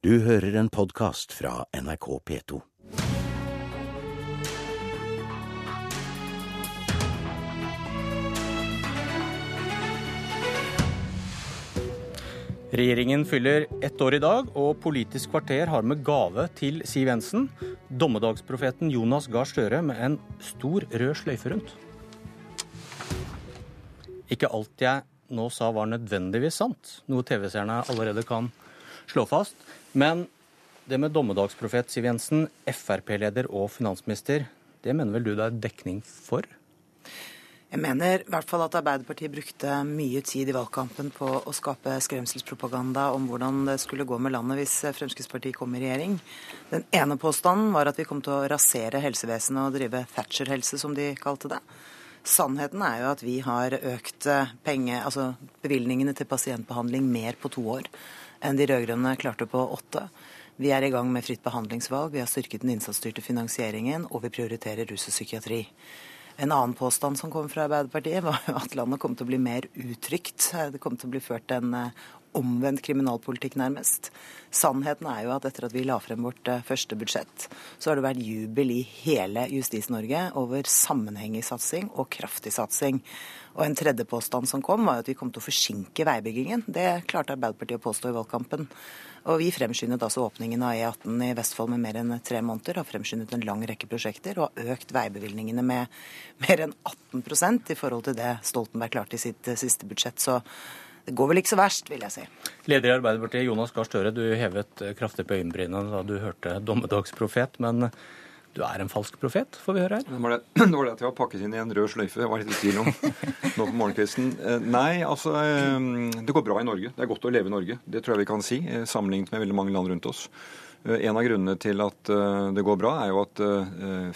Du hører en podkast fra NRK P2. Regjeringen fyller ett år i dag, og Politisk kvarter har med gave til Siv Jensen. Dommedagsprofeten Jonas Gahr Støre med en stor rød sløyfe rundt. Ikke alt jeg nå sa var nødvendigvis sant, noe TV-seerne allerede kan slå fast. Men det med dommedagsprofet Siv Jensen, Frp-leder og finansminister, det mener vel du det er dekning for? Jeg mener i hvert fall at Arbeiderpartiet brukte mye tid i valgkampen på å skape skremselspropaganda om hvordan det skulle gå med landet hvis Fremskrittspartiet kom i regjering. Den ene påstanden var at vi kom til å rasere helsevesenet og drive Thatcher-helse, som de kalte det. Sannheten er jo at vi har økt eh, penge, altså bevilgningene til pasientbehandling mer på to år enn de rød-grønne klarte på åtte. Vi er i gang med fritt behandlingsvalg, vi har styrket den innsatsstyrte finansieringen, og vi prioriterer rus og psykiatri. En annen påstand som kom fra Arbeiderpartiet, var jo at landet kom til å bli mer utrygt. Det kom til å bli ført en eh, omvendt kriminalpolitikk, nærmest. Sannheten er jo at etter at vi la frem vårt eh, første budsjett, så har det vært jubel i hele Justis-Norge over sammenhengig satsing og kraftig satsing. Og en tredje påstand som kom, var at vi kom til å forsinke veibyggingen. Det klarte Arbeiderpartiet å påstå i valgkampen. Og vi fremskyndet altså åpningen av E18 i Vestfold med mer enn tre måneder. Har fremskyndet en lang rekke prosjekter og har økt veibevilgningene med mer enn 18% i forhold til det Stoltenberg klarte i sitt eh, siste budsjett. Så det går vel ikke så verst, vil jeg si. Leder i Arbeiderpartiet Jonas Gahr Støre, du hevet eh, kraftig på øyenbrynene da du hørte dommedagsprofet. men du er en falsk profet, får vi høre her. Det var det, det, var det at jeg var pakket inn i en rød sløyfe. Jeg var litt i tvil om nå på morgenkvisten. Eh, nei, altså Det går bra i Norge. Det er godt å leve i Norge. Det tror jeg vi kan si, eh, sammenlignet med veldig mange land rundt oss. Eh, en av grunnene til at det går bra, er jo at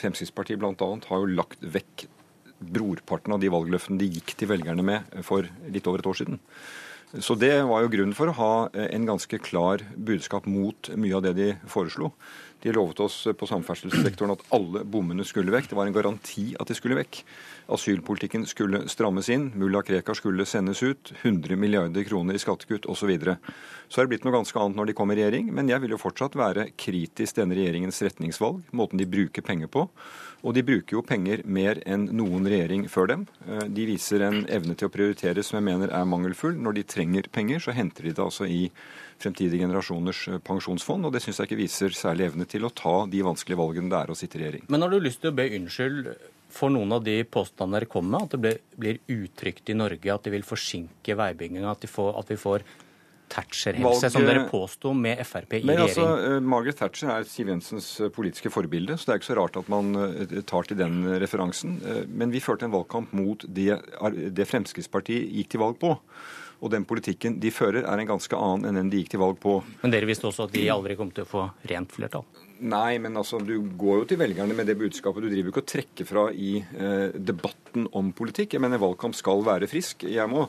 Fremskrittspartiet bl.a. har jo lagt vekk brorparten av de valgløftene de gikk til velgerne med for litt over et år siden. Så det var jo grunnen for å ha en ganske klar budskap mot mye av det de foreslo. De lovet oss på samferdselssektoren at alle bommene skulle vekk. Det var en garanti at de skulle vekk. Asylpolitikken skulle strammes inn. Mulla Krekar skulle sendes ut. 100 milliarder kroner i skattekutt osv. Så, videre. så er det blitt noe ganske annet når de kom i regjering, men jeg vil jo fortsatt være kritisk denne regjeringens retningsvalg, måten de bruker penger på. Og de bruker jo penger mer enn noen regjering før dem. Eh, de viser en evne til å prioritere som jeg mener er mangelfull. Når de trenger penger, så henter de det altså i fremtidige generasjoners eh, pensjonsfond, og det syns jeg ikke viser særlig evne til å ta de vanskelige valgene det er å sitte i regjering. Men har du lyst til å be unnskyld for noen av de påstandene dere kommer med, at det blir, blir utrygt i Norge, at de vil forsinke veibygginga, at, at, vi får Thatcher-helse, som dere påsto med Frp i Men, regjering. Altså, eh, Margaret Thatcher er Siv Jensens eh, politiske forbilde, så det er ikke så rart at man tar til den referansen. Men vi førte en valgkamp mot det, det Fremskrittspartiet gikk til valg på. Og den politikken de fører, er en ganske annen enn den de gikk til valg på. Men dere visste også at de aldri kom til å få rent flertall? Nei, men altså, du går jo til velgerne med det budskapet. Du driver jo ikke og trekker fra i eh, debatten om politikk. Jeg mener valgkamp skal være frisk. Jeg må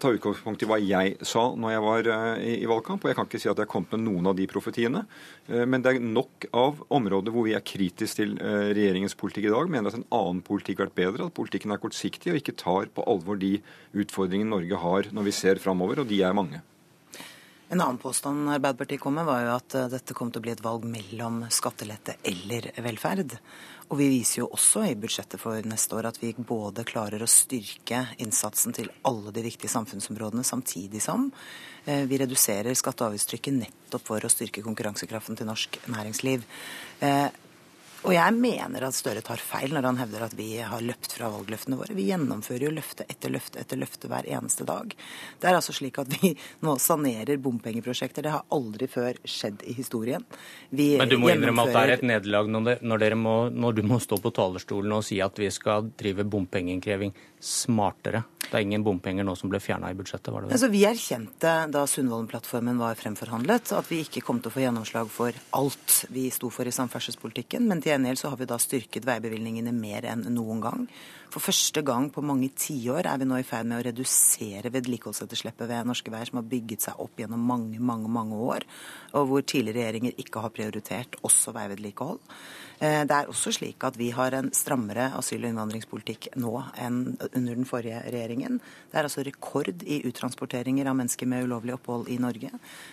ta utgangspunkt i hva jeg sa når jeg var eh, i, valgkamp. Og jeg kan ikke si at jeg har kommet med noen av de profetiene. Eh, men det er nok av områder hvor vi er kritiske til eh, regjeringens politikk i dag. Mener at en annen politikk har vært bedre, at politikken er kortsiktig og ikke tar på alvor de utfordringene Norge har når vi ser framover, og de er mange. En annen påstand Arbeiderpartiet kom med, var jo at dette kom til å bli et valg mellom skattelette eller velferd. Og vi viser jo også i budsjettet for neste år at vi både klarer å styrke innsatsen til alle de viktige samfunnsområdene, samtidig som eh, vi reduserer skatte- og avgiftstrykket nettopp for å styrke konkurransekraften til norsk næringsliv. Og jeg mener at Støre tar feil når han hevder at vi har løpt fra valgløftene våre. Vi gjennomfører jo løfte etter løfte etter løfte hver eneste dag. Det er altså slik at vi nå sanerer bompengeprosjekter. Det har aldri før skjedd i historien. Vi Men du må innrømme at det er et nederlag når, når, når, du må stå på talerstolen og si at vi skal drive bompengeinnkreving smartere. Det er ingen bompenger nå som ble fjerna i budsjettet? var det vel? Altså, vi erkjente da Sundvolden-plattformen var fremforhandlet, at vi ikke kom til å få gjennomslag for alt vi sto for i samferdselspolitikken. Men til gjengjeld så har vi da styrket veibevilgningene mer enn noen gang. For første gang på mange tiår er vi nå i ferd med å redusere vedlikeholdsetterslepet ved norske veier, som har bygget seg opp gjennom mange, mange, mange år, og hvor tidligere regjeringer ikke har prioritert også veivedlikehold. Eh, det er også slik at vi har en strammere asyl- og innvandringspolitikk nå enn under den forrige regjeringen. Det er altså rekord i uttransporteringer av mennesker med ulovlig opphold i Norge.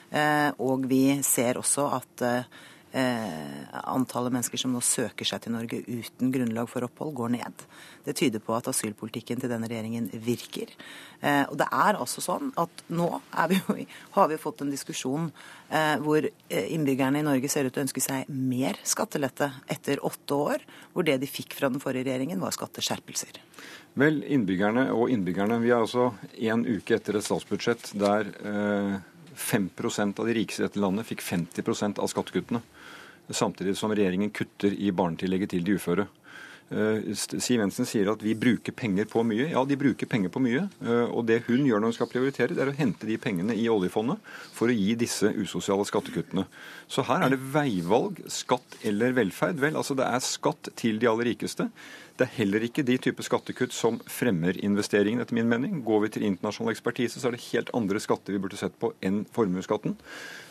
Eh, og vi ser også at eh, antallet mennesker som nå søker seg til Norge uten grunnlag for opphold, går ned. Det tyder på at asylpolitikken til denne regjeringen virker. Eh, og det er altså sånn at nå vi jo, har vi fått en diskusjon eh, hvor eh, innbyggerne i Norge ser ut til å ønske seg mer skattelette etter åtte år, hvor det de fikk fra den forrige regjeringen, var skatteskjerpelser. Vel, innbyggerne og innbyggerne. Vi er altså en uke etter et statsbudsjett der eh, 5% av de rikeste i dette landet fikk 50% av skattekuttene samtidig som regjeringen kutter i barnetillegget til de uføre. Eh, Siv Jensen sier at vi bruker penger på mye. Ja, de bruker penger på mye. Eh, og det hun gjør når hun skal prioritere, det er å hente de pengene i oljefondet for å gi disse usosiale skattekuttene. Så her er det veivalg, skatt eller velferd. Vel, altså det er skatt til de aller rikeste. Det er heller ikke de type skattekutt som fremmer investeringen, etter min mening. Går vi til internasjonal ekspertise, så er det helt andre skatter vi burde sett på enn formuesskatten.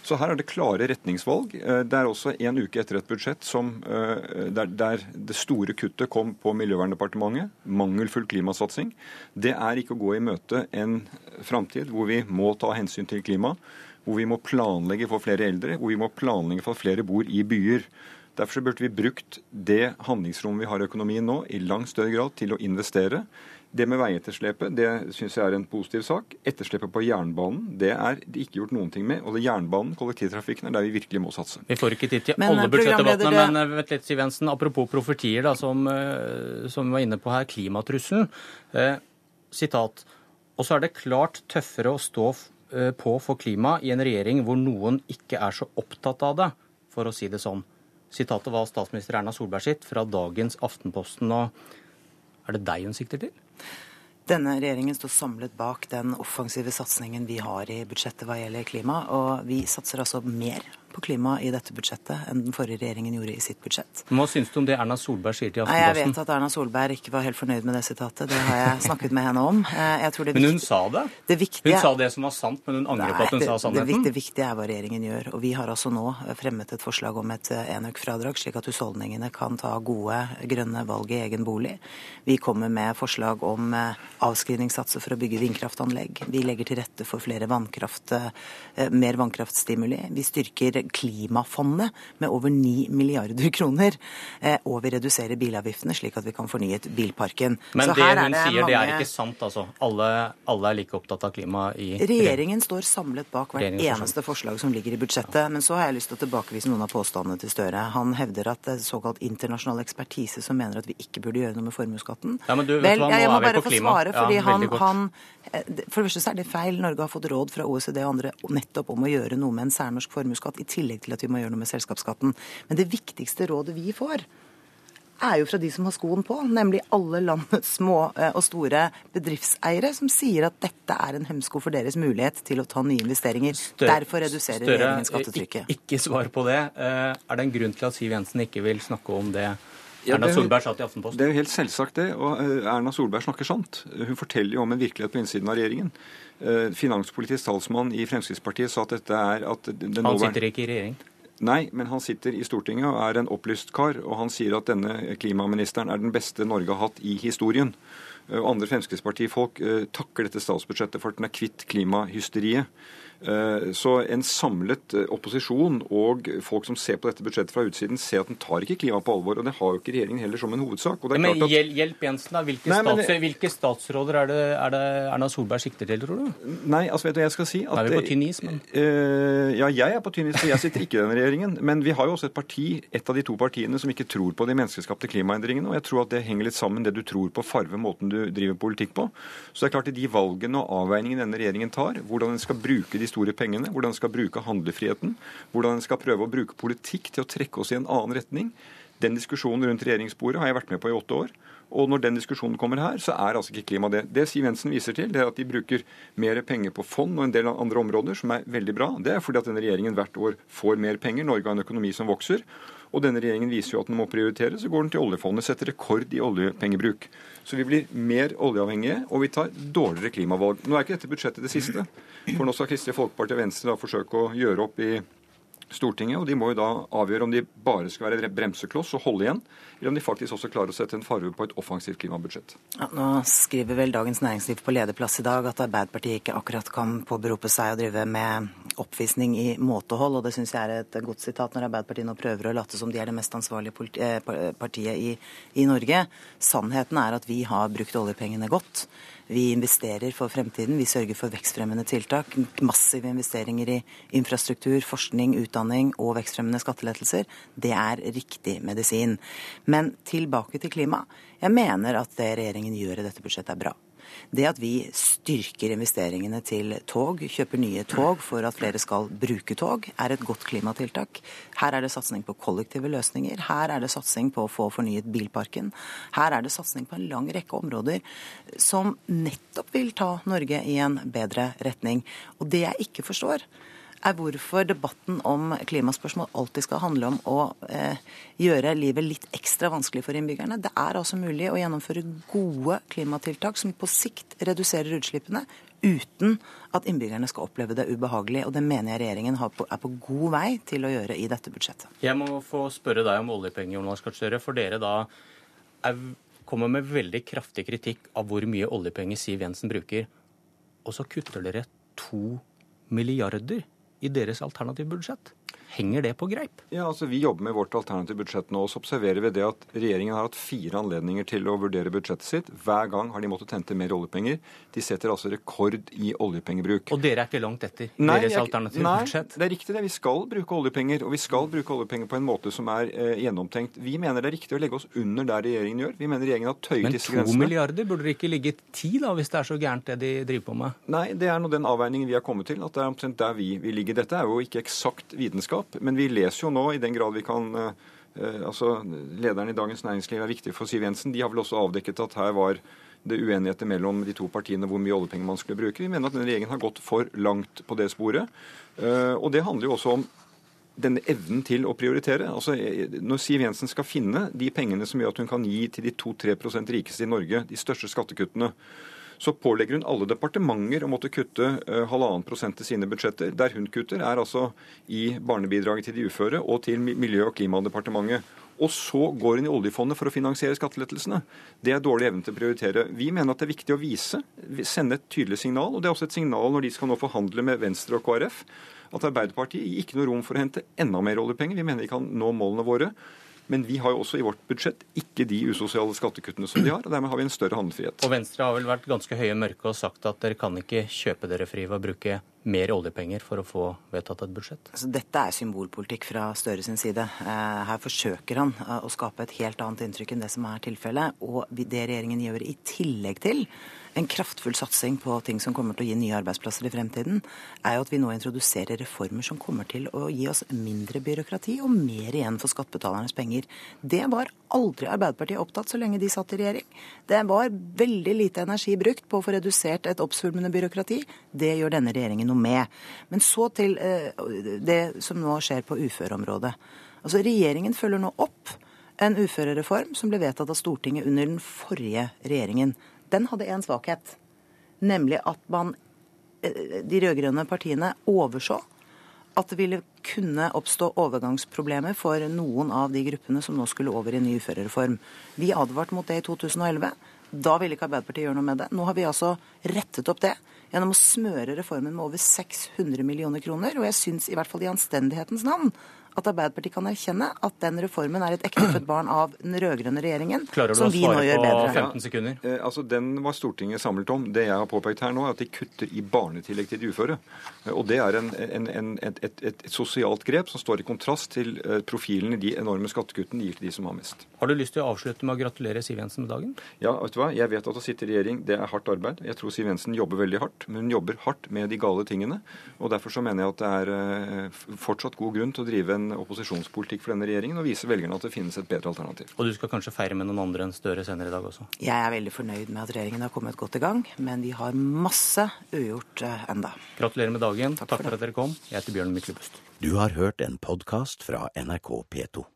Så her er det klare retningsvalg. Eh, det er også en uke etter et budsjett som, eh, der, der det store kuttet kom på Miljøverndepartementet. Mangelfull klimasatsing. Det er ikke å gå i møte en framtid hvor vi må ta hensyn til klima. Hvor vi må planlegge for flere eldre, hvor vi må planlegge for at flere bor i byer. Derfor burde vi brukt det handlingsrommet vi har i økonomien nå, i langt større grad til å investere. Det med veietterslepet det syns jeg er en positiv sak. Etterslepet på jernbanen det er det ikke gjort noen ting med. Og det jernbanen, kollektivtrafikken, er der vi virkelig må satse. Vi får ikke tid til men, alle budsjettdebattene, men eh, vet litt, Siv Jensen, apropos profetier, da, som, eh, som, vi var inne på her, klimatrusselen. Eh, sitat. Og så er det klart tøffere å stå eh, på for klima i en regjering hvor noen ikke er så opptatt av det, for å si det sånn. Sitatet var statsminister Erna Solberg sitt fra dagens Aftenposten. og Er det deg hun sikter til? Denne regjeringen står samlet bak den offensive satsingen vi har i budsjettet hva gjelder klima. Og vi satser altså mer på klima i dette budsjettet enn den forrige regjeringen gjorde i sitt budsjett. Hva syns du om det Erna Solberg sier til Aftenposten? Jeg vet at Erna Solberg ikke var helt fornøyd med det sitatet. Det har jeg snakket med henne om. Eh, men hun sa det? det viktige... Hun sa det som var sant, men hun angrer på at hun det, sa sannheten? Det, det viktige er hva regjeringen gjør. Og vi har altså nå fremmet et forslag om et eh, enøkfradrag, slik at husholdningene kan ta gode grønne valg i egen bolig. Vi kommer med forslag om eh, avskrivningssatser for å bygge vindkraftanlegg. Vi legger til rette for flere vannkraft, mer vannkraftstimuli. Vi styrker klimafondet med over 9 milliarder kroner. Eh, og vi reduserer bilavgiftene slik at vi kan fornyet bilparken. Men det hun det sier, mange... det er ikke sant, altså? Alle, alle, er like opptatt av klima i Regjeringen står samlet bak hvert eneste forslag som ligger i budsjettet. Men så har jeg lyst til å tilbakevise noen av påstandene til Støre. Han hevder at det er såkalt internasjonal ekspertise som mener at vi ikke burde gjøre noe med formuesskatten. Ja, men du, vet Vel, hva, nå jeg må bare få svare, fordi ja, han, han, eh, For det første så er det feil. Norge har fått råd fra OECD og andre nettopp om å gjøre noe med en særnorsk formuesskatt, i tillegg til at vi må gjøre noe med selskapsskatten. Men det viktigste rådet vi får, er jo fra de som har skoen på, nemlig alle landets små eh, og store bedriftseiere, som sier at dette er en hemsko for deres mulighet til å ta nye investeringer. Større, Derfor reduserer større, regjeringen skattetrykket. Ikke, ikke svar på det. Eh, er det en grunn til at Siv Jensen ikke vil snakke om det? Ja, Erna Solberg sa til Aftenposten. Det er jo helt selvsagt det. Og eh, Erna Solberg snakker sant. Hun forteller jo om en virkelighet på innsiden av regjeringen. Finanspolitisk talsmann i Fremskrittspartiet sa at dette er at Han sitter ikke i regjering? Nei, men han sitter i Stortinget og er en opplyst kar. Og han sier at denne klimaministeren er den beste Norge har hatt i historien. Og andre Fremskrittspartifolk uh, takker dette statsbudsjettet for at den er kvitt klimahysteriet. Eh, så en samlet eh, opposisjon og folk som ser på dette budsjettet fra utsiden, ser at den tar ikke klima på alvor. Og det har jo ikke regjeringen heller som en hovedsak. men at... Hjelp Jensen, da. Hvilke, Nei, men... statsråd, hvilke statsråder er det, er det, Erna Solberg sikter til, tror du? Nei, altså vet du hva jeg skal si? At, er vi på tynn is, men uh, Ja, jeg er på tynn is, for jeg sitter ikke i denne regjeringen. Men vi har jo også et parti, et av de to partiene, som ikke tror på de menneskeskapte klimaendringene. Og jeg tror at det henger litt sammen det du tror på, farve måten du driver politikk på. Så det er klart at de valgene og avveiningene denne regjeringen tar, hvordan den skal bruke de store pengene, hvordan den skal bruke handlefriheten, hvordan den skal prøve å bruke politikk til å trekke oss i en annen retning. Den diskusjonen rundt regjeringsbordet har jeg vært med på i åtte år. Og når den diskusjonen kommer her, så er altså ikke klima det. Det Siv Jensen viser til, det er at de bruker mer penger på fond og en del andre områder, som er veldig bra. Det er fordi at denne regjeringen hvert år får mer penger. Norge har en økonomi som vokser. Og denne regjeringen viser jo at den må prioritere, så går den til oljefondet. Setter rekord i oljepengebruk. Så vi blir mer oljeavhengige, og vi tar dårligere klimavalg. Nå er ikke dette budsjettet det siste. For nå skal Kristelig Folkeparti og Venstre da forsøke å gjøre opp i Stortinget, og de må jo da avgjøre om de bare skal være bremsekloss og holde igjen, eller om de faktisk også klarer å sette en farve på et offensivt klimabudsjett. Ja, nå skriver vel Dagens Næringsliv på lederplass i dag at Arbeiderpartiet ikke akkurat kan påberope seg å drive med oppvisning i måtehold, og det syns jeg er et godt sitat når Arbeiderpartiet nå prøver å late som de er det mest ansvarlige eh, partiet i, i Norge. Sannheten er at vi har brukt oljepengene godt. Vi investerer for fremtiden. Vi sørger for vekstfremmende tiltak. Massive investeringer i infrastruktur, forskning, utdanning og vekstfremmende skattelettelser. Det er riktig medisin. Men tilbake til klima. Jeg mener at det regjeringen gjør i dette budsjettet er bra. Det at vi styrker investeringene til tog, kjøper nye tog for at flere skal bruke tog, er et godt klimatiltak. Her er det satsing på kollektive løsninger. Her er det satsing på å få fornyet bilparken. Her er det satsing på en lang rekke områder som nettopp vil ta Norge i en bedre retning. Og det jeg ikke forstår, er hvorfor debatten om klimaspørsmål alltid skal handle om å eh, gjøre livet litt ekstra vanskelig for innbyggerne. Det er altså mulig å gjennomføre gode klimatiltak som på sikt reduserer utslippene, uten at innbyggerne skal oppleve det ubehagelig. Og det mener jeg regjeringen er på god vei til å gjøre i dette budsjettet. Jeg må få spørre deg om oljepenger, Jonas Gahr Støre. For dere da er, kommer med veldig kraftig kritikk av hvor mye oljepenger Siv Jensen bruker. Og så kutter dere to milliarder i deres alternative budsjett. Henger det på greip? Ja, altså Vi jobber med vårt alternative budsjett nå. og Så observerer vi det at regjeringen har hatt fire anledninger til å vurdere budsjettet sitt. Hver gang har de måttet hente mer oljepenger. De setter altså rekord i oljepengebruk. Og dere er ikke langt etter nei, deres alternative nei, budsjett? Nei, det er riktig det. Vi skal bruke oljepenger. Og vi skal bruke oljepenger på en måte som er eh, gjennomtenkt. Vi mener det er riktig å legge oss under der regjeringen gjør. Vi mener regjeringen har tøyet disse grensene. Men to milliarder, burde det ikke ligge ti da, hvis det er så gærent det de driver på med? Nei, det er nå den avveiningen vi har kommet til. At det er omtrent der vi, vil ligge. Dette er jo ikke eksakt vitenskap, men vi leser jo nå, i den grad vi kan eh, eh, altså Lederen i Dagens Næringsliv er viktig for Siv Jensen. De har vel også avdekket at her var det uenigheter mellom de to partiene hvor mye oljepenger man skulle bruke. Vi mener at denne regjeringen har gått for langt på det sporet. Eh, og det handler jo også om denne evnen til å prioritere. Altså, Når Siv Jensen skal finne de pengene som gjør at hun kan gi til de 2-3% rikeste i Norge de største skattekuttene, så pålegger hun alle departementer å måtte kutte uh, halvannen prosent til sine budsjetter. Der hun kutter, er altså i barnebidraget til de uføre og til Miljø- og klimadepartementet. Og så går hun i oljefondet for å finansiere skattelettelsene. Det er dårlig evne til å prioritere. Vi mener at det er viktig å vise, sende et tydelig signal. Og det er også et signal når de skal nå forhandle med Venstre og KrF, at Arbeiderpartiet gir ikke noe rom for å hente enda mer oljepenger. Vi mener vi kan nå målene våre. Men vi har jo også i vårt budsjett ikke de usosiale skattekuttene som de har. og Dermed har vi en større handlefrihet. Og Venstre har vel vært ganske høye mørke og sagt at dere kan ikke kjøpe dere fri ved å bruke mer oljepenger for å få vedtatt et budsjett? Altså, dette er symbolpolitikk fra Støre sin side. Eh, her forsøker han eh, å skape et helt annet inntrykk enn det som er tilfellet. Og det regjeringen gjør i tillegg til en kraftfull satsing på ting som kommer til å gi nye arbeidsplasser i fremtiden, er jo at vi nå introduserer reformer som kommer til å gi oss mindre byråkrati og mer igjen for skattebetalernes penger. Det var aldri Arbeiderpartiet opptatt så lenge de satt i regjering. Det var veldig lite energi brukt på å få redusert et oppsvulmende byråkrati. Det gjør denne regjeringen noe med. Men så til eh, det som nå skjer på uføreområdet. Altså, Regjeringen følger nå opp en uførereform som ble vedtatt av Stortinget under den forrige regjeringen den hadde en svakhet. Nemlig at man, eh, de rød-grønne partiene overså at det ville kunne oppstå overgangsproblemer for noen av de gruppene som nå skulle over i ny uførereform. Vi advarte mot det i 2011. Da ville ikke Arbeiderpartiet gjøre noe med det. Nå har vi altså rettet opp det gjennom å smøre reformen med over 600 millioner kroner. Og jeg syns i hvert fall i anstendighetens navn at Arbeiderpartiet kan erkjenne at den reformen er et ektefødt barn av den rød-grønne regjeringen, som vi nå gjør bedre. Klarer du å svare på 15 sekunder? Ja, eh, altså, Den var Stortinget samlet om. Det jeg har påpekt her nå, er at de kutter i barnetillegg til de uføre. Eh, og det er en, en, en, et, et, et, sosialt grep som står i kontrast til eh, profilen i de enorme skattekuttene gir til de som har mest. Har du lyst til å avslutte med å gratulere Siv Jensen med dagen? Ja, vet du hva? Jeg vet at å sitte i regjering det er hardt arbeid. Jeg tror Siv Jensen jobber veldig hardt, men hun jobber hardt med de gale tingene. og Derfor så mener jeg at det er fortsatt god grunn til å drive en opposisjonspolitikk for denne regjeringen og vise velgerne at det finnes et bedre alternativ. Og du skal kanskje feire med noen andre enn Støre senere i dag også? Jeg er veldig fornøyd med at regjeringen har kommet godt i gang, men vi har masse ugjort uh, enda. Gratulerer med dagen. Takk, Takk for, for at dere kom. Jeg heter Bjørn Myklebust. Du har hørt en podkast fra NRK P2.